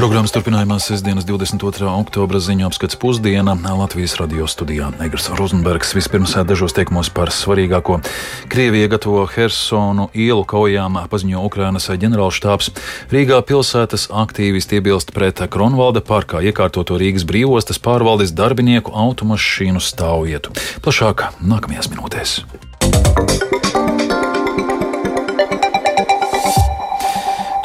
Programmas turpinājumā sestdienas 22. oktobra ziņu apskats pusdiena Latvijas radio studijā Negras Rozenbergs vispirms dažos teikumos par svarīgāko. Krievija gatavo Hersonu ielu kaujām, paziņo Ukrainas ģenerālštāps. Rīgā pilsētas aktīvisti iebilst pret Kronvalda parkā iekārtoto Rīgas brīvostas pārvaldes darbinieku automašīnu stāvvietu. Plašāk nākamajās minūtēs.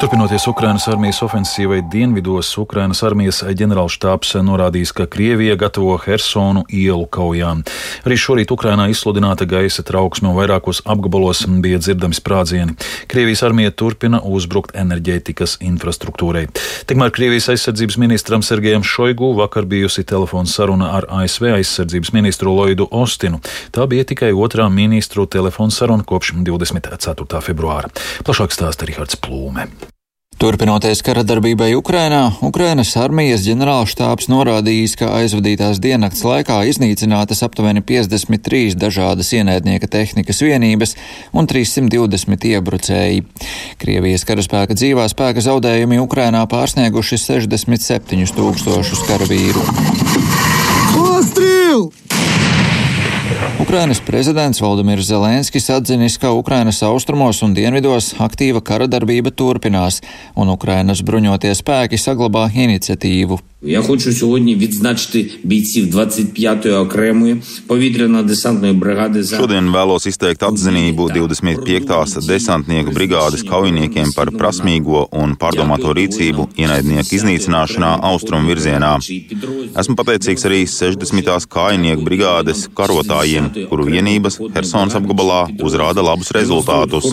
Turpinoties Ukrainas armijas ofensīvai dienvidos, Ukrainas armijas ģenerālštāps norādījis, ka Krievija gatavo Hersonu ielu kaujām. Arī šorīt Ukrainā izsludināta gaisa trauksme un vairākos apgabalos bija dzirdami sprādzieni. Krievijas armija turpina uzbrukt enerģētikas infrastruktūrai. Tikmēr Krievijas aizsardzības ministram Sergejam Šoigu vakar bijusi telefona saruna ar ASV aizsardzības ministru Lloydu Ostinu. Tā bija tikai otrā ministru telefona saruna kopš 24. februāra. Plašāk stāsta Rihards Plūme. Turpinoties kara darbībai Ukrainā, Ukrainas armijas ģenerālštāps norādījis, ka aizvadītās diennakts laikā iznīcinātas aptuveni 53 dažādas ienaidnieka tehnikas vienības un 320 iebrucēji. Krievijas karaspēka dzīvā spēka zaudējumi Ukrainā pārsnieguši 67 tūkstošus karavīru. Ostrīl! Ukrainas prezidents Valdemirs Zelenskis atzinis, ka Ukrainas austrumos un dienvidos aktīva kara darbība turpinās, un Ukrainas bruņotie spēki saglabā iniciatīvu. Я хочу сьогодні відзначити бійців 25-ї окремої повітряно-десантної бригади. Šodien vēlos izteikt atzinību 25. desantnieku brigādes kaujiniekiem par prasmīgo un pārdomāto rīcību ienaidnieku iznīcināšanā austrumu virzienā. Esmu pateicīgs arī 60. kājnieku brigādes karotājiem, kuru vienības Helsonas apgabalā uzrāda labus rezultātus.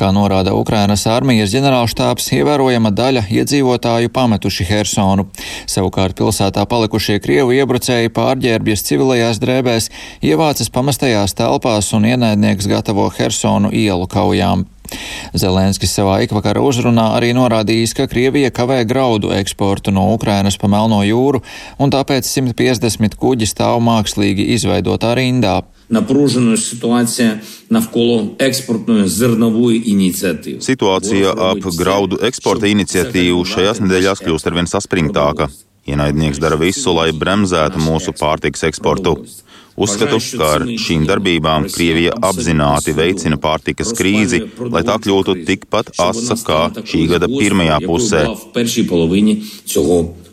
Kā norāda Ukrainas armijas ģenerālštāps, ievērojama daļa iedzīvotāju pametuši Hersonu. Savukārt pilsētā palikušie Krievu iebrucēji pārģērbjas civilajās drēbēs, ievācas pamestajās telpās un ienaidnieks gatavo Hersonu ielu kaujām. Zelenskis savā ikvakara uzrunā arī norādījis, ka Krievija kavē graudu eksportu no Ukrainas pa Melno jūru, un tāpēc 150 kuģi stāv mākslīgi izveidotā rindā Напружена ситуація навколо експортної зернової ініціативи. Situācija ap graudu eksporta iniciatīvu šajās nedēļās kļūst arvien saspringtāka. Ienaidnieks dara visu, lai bremzētu mūsu pārtiks eksportu. Uzskatu, ka ar šīm darbībām Krievija apzināti veicina pārtikas krīzi, lai tā kļūtu tikpat asa kā šī gada pirmajā pusē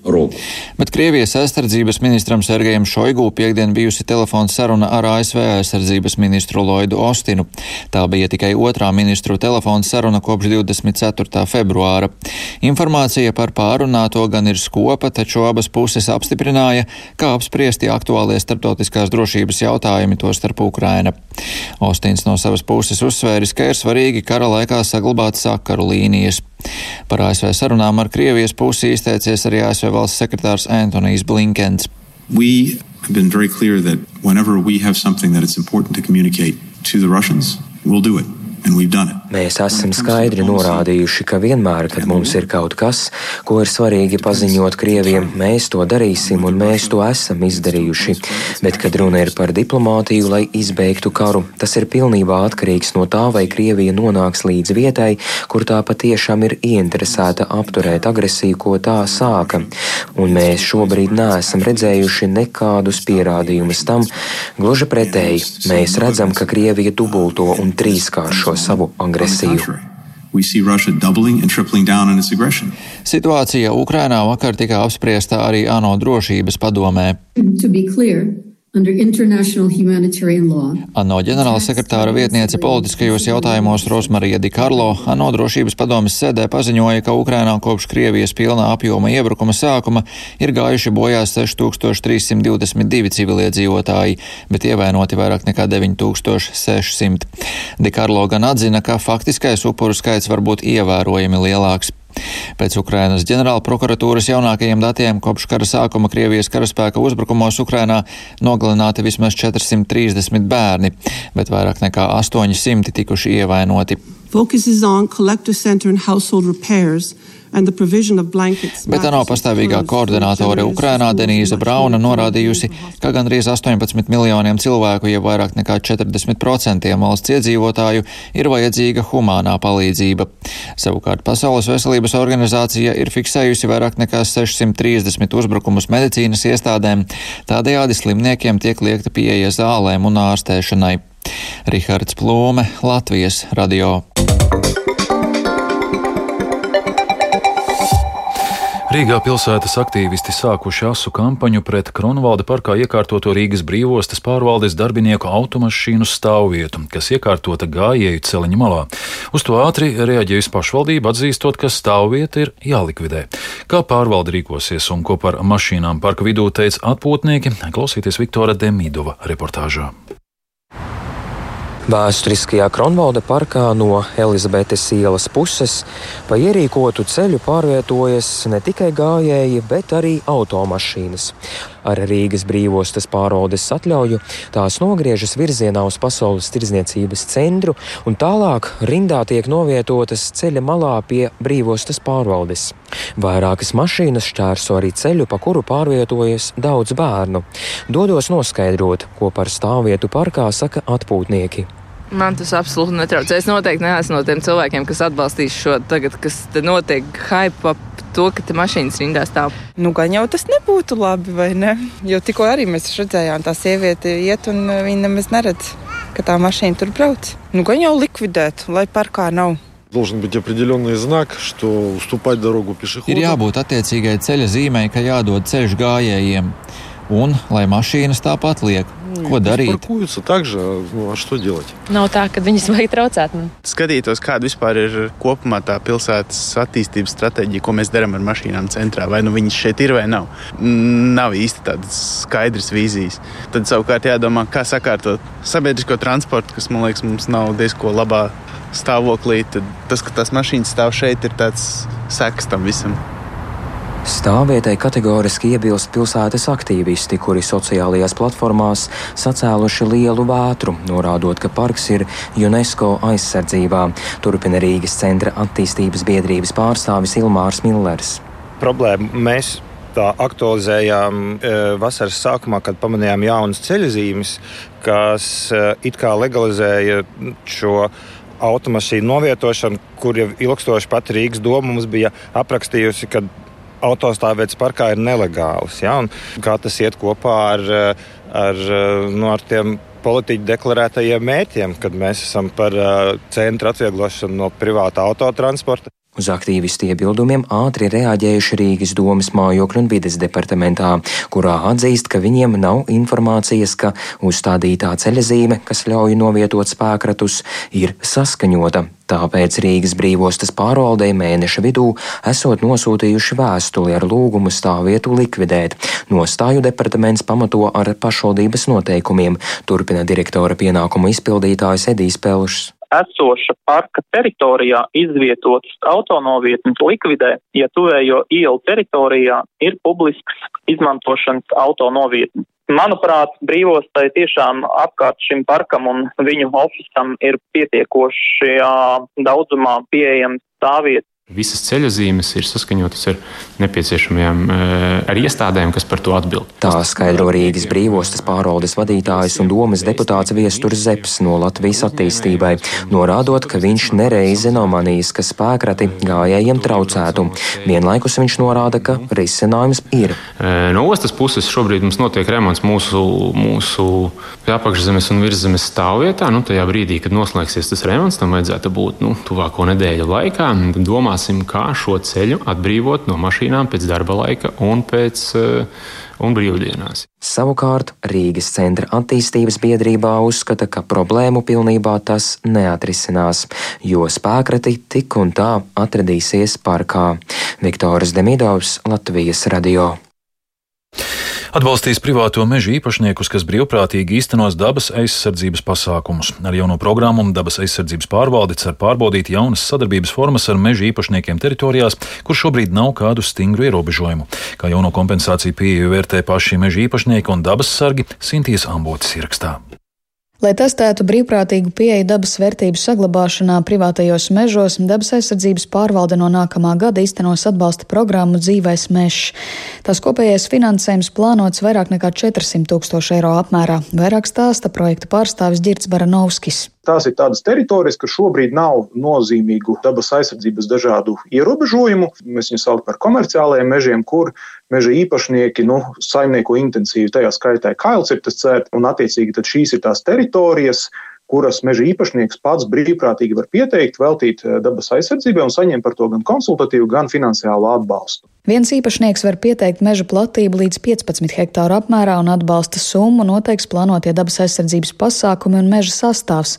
roku. Bet Krievijas aizsardzības ministram Sergejam Šoigu piekdien bijusi telefona saruna ar ASV aizsardzības ministru Lloydu Ostinu. Tā bija tikai otrā ministru telefona saruna kopš 24. februāra. Informācija par pārunāto gan ir skopa, taču abas puses apstiprināja, kā apspriesti aktuālie starptautiskās drošības jautājumi, to starp Ukraina. Ostins no savas puses uzsvēris, ka ir svarīgi kara laikā saglabāt sakaru līnijas. Par ASV sarunām ar Krievijas pusi izteicies arī ASV valsts sekretārs Antonijs Blinkens. We have been very clear that whenever we have something that it's important to communicate to the Russians, we'll do it. Mēs esam skaidri norādījuši, ka vienmēr, kad mums ir kaut kas, ko ir svarīgi paziņot Krieviem, mēs to darīsim un mēs to esam izdarījuši. Bet, kad runa ir par diplomātiju, lai izbeigtu karu, tas ir pilnībā atkarīgs no tā, vai Krievija nonāks līdz vietai, kur tā patiešām ir ieinteresēta apturēt agresiju, ko tā sāka. Un mēs šobrīd neesam redzējuši nekādus pierādījumus tam, gluži pretēji, mēs redzam, ka Krievija dubulto un trīskāršo šo savu agresiju. Situācija Ukrainā vakar tika apspriesta arī ANO drošības padomē. ANO ģenerālsekretāra vietniece politiskajos jautājumos Rosmarija Dikarlo ANO drošības padomes sēdē paziņoja, ka Ukrainā kopš Krievijas pilnā apjoma iebrukuma sākuma ir gājuši bojā 6322 civiliedzīvotāji, bet ievainoti vairāk nekā 9600. Dikarlo gan atzina, ka faktiskais upuru skaits var būt ievērojami lielāks. Pēc Ukrainas ģenerāla prokuratūras jaunākajiem datiem kopš kara sākuma Krievijas karaspēka uzbrukumos Ukrainā nogalināti vismaz 430 bērni, bet vairāk nekā 800 tikuši ievainoti. Focuses on collector center and household repairs Bet ANO pastāvīgā koordinātore Ukrainā Denīza Brauna norādījusi, ka gandrīz 18 miljoniem cilvēku, jeb vairāk nekā 40% valsts iedzīvotāju, ir vajadzīga humānā palīdzība. Savukārt Pasaules veselības organizācija ir fiksējusi vairāk nekā 630 uzbrukumus medicīnas iestādēm, tādējādi slimniekiem tiek liekta pieeja zālēm un ārstēšanai. Rihards Plūme, Latvijas radio. Rīgā pilsētas aktīvisti sākuši asu kampaņu pret Kronvalda parkā iekārtoto Rīgas brīvostas pārvaldes darbinieku automašīnu stāvvietu, kas iekārtota gājēju celiņa malā. Uz to ātri reaģējusi pašvaldība, atzīstot, ka stāvvieta ir jālikvidē. Kā pārvalde rīkosies un ko par mašīnām parka vidū teica atpūtnieki, klausieties Viktora Demidova reportāžā. Vēsturiskajā Kronvalda parkā no Elizabetes ielas puses pa ierīkotu ceļu pārvietojas ne tikai gājēji, bet arī automašīnas. Ar Rīgas brīvostas pārvaldes atļauju tās nogriežas virzienā uz Pasaules tirdzniecības centru un tālāk rindā tiek novietotas ceļa malā pie brīvostas pārvaldes. Vairākas mašīnas šķērso arī ceļu, pa kuru pārvietojas daudz bērnu. Dodos noskaidrot, ko par stāvvietu parkā saka atpūtnieki. Man tas absolūti netraucē. Es noteikti neesmu no tiem cilvēkiem, kas atbalstīs šo tagad, kas te notiek, hype to, ka te mašīnas rindā stāv. Nu, gan jau tas nebūtu labi, vai ne? Jo tikko arī mēs redzējām, tā sieviete iet un eh, viņa nemaz neredz, ka tā mašīna tur brauc. Nu, gan jau likvidēt, lai parkā nav. Znak, Ir jābūt attiecīgai ceļa zīmei, ka jādod ceļš gājējiem un lai mašīnas tāpat liek. Ko darīt? Паркуются так же, ну а что делать? Nav tā, ka viņas vajag traucēt. Man. Skatītos, kāda vispār ir kopumā tā pilsētas attīstības stratēģija, ko mēs darām ar mašīnām centrā. Vai nu viņas šeit ir vai nav. Nav īsti tādas skaidras vīzijas. Tad savukārt jādomā, kā sakārtot sabiedrisko transportu, kas man liekas, mums nav diezko labā stāvoklī. Tad tas, ka tās mašīnas stāv šeit, ir tāds seks tam visam. Stāvvietai kategoriski iebilst pilsētas aktīvisti, kuri sociālajās platformās sacēluši lielu vētru, norādot, ka parks ir UNESCO aizsardzībā, turpina Rīgas centra attīstības biedrības pārstāvis Ilmārs Millers. Problēma mēs tā aktualizējām e, vasaras sākumā, kad pamanījām jaunas ceļzīmes, kas e, it kā legalizēja šo automašīnu novietošanu, kur jau ilgstoši pat Rīgas doma mums bija aprakstījusi, ka autostāvvietas parkā ir nelegāls. Ja? Kā tas iet kopā ar, ar, nu, ar tiem politiķu deklarētajiem mērķiem, kad mēs esam par centru atvieglošanu no privāta autotransporta. Uz aktīvistu iebildumiem ātri reaģējuši Rīgas domas mājokļu un vides departamentā, kurā atzīst, ka viņiem nav informācijas, ka uzstādītā ceļzīme, kas ļauj novietot spēkratus, ir saskaņota. Tāpēc Rīgas brīvostas pārvaldei mēneša vidū esot nosūtījuši vēstuli ar lūgumu stāvvietu likvidēt. Nostāju departaments pamato ar pašvaldības noteikumiem, turpina direktora pienākumu izpildītājs Edijs Pelšs esoša parka teritorijā izvietotas autonovietnes likvidē, ja tuvējo ielu teritorijā ir publisks izmantošanas autonovietnes. Manuprāt, brīvostai tiešām apkārt šim parkam un viņu ofisam ir pietiekoši daudzumā pieejams stāvvietas Visas ceļa zīmes ir saskaņotas ar nepieciešamajām eh, ar iestādēm, kas par to atbild. Tā skaidro Rīgas brīvostas pārvaldes vadītājs un domas deputāts Viesturs Zeps no Latvijas attīstībai, norādot, ka viņš nereizi nav manījis, ka spēkrati gājējiem traucētu. Vienlaikus viņš norāda, ka risinājums ir. Eh, no ostas puses šobrīd mums notiek remonts mūsu, mūsu apakšzemes un virszemes stāvvietā. Nu, tajā brīdī, kad noslēgsies tas remonts, tam vajadzētu būt nu, tuvāko nedēļu laikā. Domās, domāsim, kā šo ceļu atbrīvot no mašīnām pēc darba laika un pēc uh, un brīvdienās. Savukārt Rīgas centra attīstības biedrībā uzskata, ka problēmu pilnībā tas neatrisinās, jo spēkrati tik un tā atradīsies parkā. Viktors Demidovs, Latvijas radio. Atbalstīs privāto mežu īpašniekus, kas brīvprātīgi īstenos dabas aizsardzības pasākumus. Ar jauno programmu dabas aizsardzības pārvalde cer pārbaudīt jaunas sadarbības formas ar mežu īpašniekiem teritorijās, kur šobrīd nav kādu stingru ierobežojumu. Kā jauno kompensāciju pieeju vērtē paši meža īpašnieki un dabas sargi Sintīs Ambotas ierakstā. Lai testētu brīvprātīgu pieeju dabas vērtību saglabāšanā privātajos mežos, dabas aizsardzības pārvalde no nākamā gada īstenos atbalsta programmu Dzīvais mežs. Tās kopējais finansējums plānots vairāk nekā 400 tūkstoši eiro apmērā. Vairāk stāsta projekta pārstāvis Girts Baranovskis. Tās ir tādas teritorijas, ka šobrīd nav nozīmīgu dabas aizsardzības dažādu ierobežojumu. Mēs viņus saucam par komerciālajiem mežiem, kur meža īpašnieki nu, saimnieko intensīvi, tajā skaitā kailcirtas cērt, un attiecīgi šīs ir tās teritorijas, kuras meža īpašnieks pats brīvprātīgi var pieteikt, veltīt eh, dabas aizsardzībai un saņemt par to gan konsultatīvu, gan finansiālu atbalstu. Viens īpašnieks var pieteikt meža platību līdz 15 hektāru apmērā un atbalsta summu noteiks plānotie dabas aizsardzības pasākumi un meža sastāvs.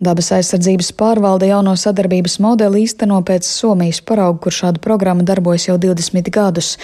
Dabas aizsardzības pārvalde jauno sadarbības modeli īsteno pēc Somijas parauga, kur šāda programma darbojas jau 20 gadus.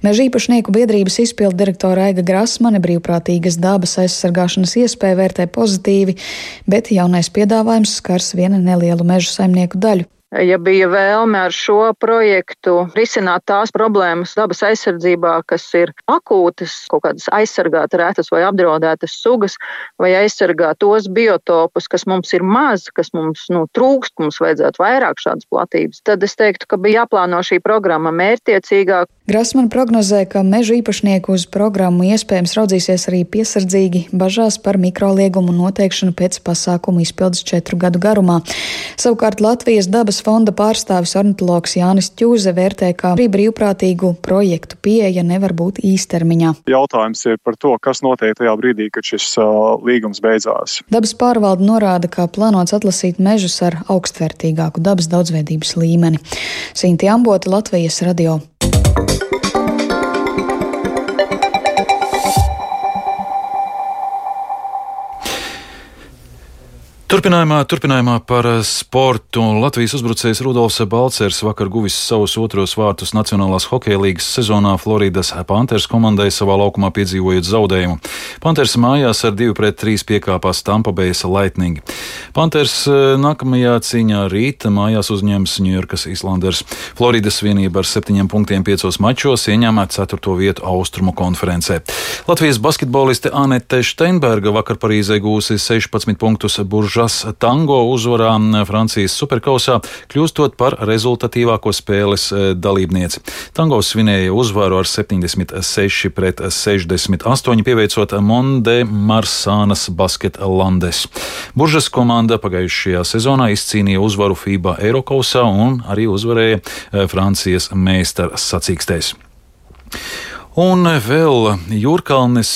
Meža īpašnieku biedrības izpildu direktora Aiga Grasmane brīvprātīgas dabas aizsargāšanas iespēju vērtē pozitīvi, bet jaunais piedāvājums skars viena nelielu meža saimnieku daļu. Ja bija vēlme ar šo projektu risināt tās problēmas dabas aizsardzībā, kas ir akūtas, kaut kādas aizsargāt rētas vai apdraudētas sugas, vai aizsargāt tos biotopus, kas mums ir maz, kas mums nu, trūkst, mums vajadzētu vairāk šādas platības, tad es teiktu, ka bija jāplāno šī programma mērķtiecīgāk. Grasman prognozē, ka meža īpašnieku uz programmu iespējams raudzīsies arī piesardzīgi, bažās par mikroliegumu noteikšanu pēc pasākumu izpildes četru gadu garumā. Savukārt Latvijas dabas Dabas fonda pārstāvis ornitologs Jānis Čūze vērtē, ka arī brīvprātīgu projektu pieeja nevar būt īstermiņā. Jautājums ir par to, kas notiek tajā brīdī, kad šis uh, līgums beidzās. Dabas pārvalde norāda, ka plānots atlasīt mežus ar augstvērtīgāku dabas daudzveidības līmeni. Sinti Ambota, Latvijas radio. Turpinājumā, turpinājumā par eh, sportu. Latvijas uzbrucējs Rudolfs Balcers vakar guvis savus otros vārtus Nacionālās hokeja līgas sezonā Floridas Panthers komandai savā laukumā piedzīvojot zaudējumu. Panthers mājās ar 2-3 piekāpās Tampa Bay's Lightning. Panthers eh, nākamajā cīņā rīta mājās uzņems Ņujorkas Islanders. Floridas vienība ar 7 punktiem 5 mačos ieņēma 4. vietu Austrumu konferencē. Latvijas basketboliste Anete Steinberga vakar Parīzē gūsi 16 punktus buržā. Žas Tango uzvarā Francijas superkausā, kļūstot par rezultatīvāko spēles e, dalībnieci. Tango svinēja uzvaru ar 76 pret 68, pieveicot Monde Marsānas basketlandes. Buržas komanda pagājušajā sezonā izcīnīja uzvaru FIBA Eirokausā un arī uzvarēja e, Francijas meistars sacīkstēs. Un vēl Jūrkalnes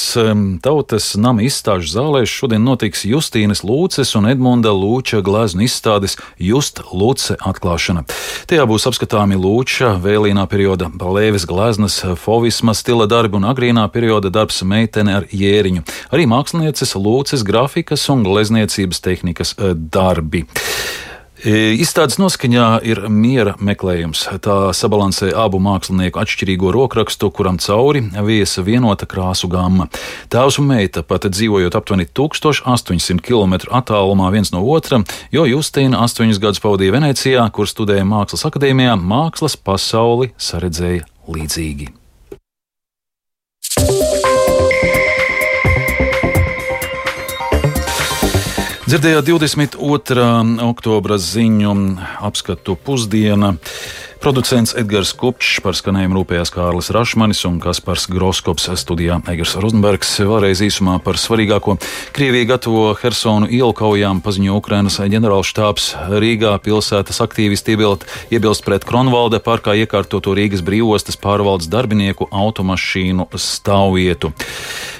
tautas nama izstāžu zālēs šodien notiks Justīnas Lūces un Edmunda Lūča gleznu izstādes Just Lūce atklāšana. Tajā būs apskatāmi Lūča vēlīnā perioda balēves gleznas, fovisma stila darbi un agrīnā perioda darbs meitene ar jēriņu. Arī mākslinieces Lūces grafikas un glezniecības tehnikas eh, darbi. E, izstādes noskaņā ir miera meklējums. Tā sabalansē abu mākslinieku atšķirīgo rokrakstu, kuram cauri viesa vienota krāsu gama. Tēvs un meita pat dzīvojot aptuveni 1800 km attālumā viens no otra, jo Justīna astoņus gadus pavadīja Venecijā, kur studēja Mākslas akadēmijā, mākslas pasauli saredzēja līdzīgi. Dzirdējāt 22. oktobra ziņu apskatu pusdienu. Producents Edgars Kupčs par skanējumu rūpējās Kārlis Rašmanis un Kaspars Groskops studijā Egers Rozenbergs. Vēlreiz īsumā par svarīgāko. Krievija gatavo Hersonu ielu kaujām, paziņo Ukrainas ģenerālštāps. Rīgā pilsētas aktīvisti iebilt, iebilst pret Kronvalde parkā iekārtoto Rīgas brīvostas pārvaldes darbinieku automašīnu stāvvietu.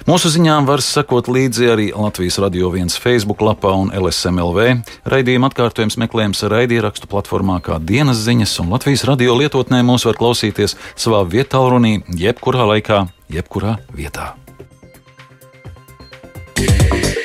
Mūsu ziņām var sekot līdzi arī Latvijas Radio 1 Facebook lapā un LSMLV. Raidījuma atkārtojums meklējams raidierakstu platformā kā dienas ziņas un Latvijas radio lietotnē mūs var klausīties savā vietā, runī, jebkurā laikā, jebkurā vietā. Yeah.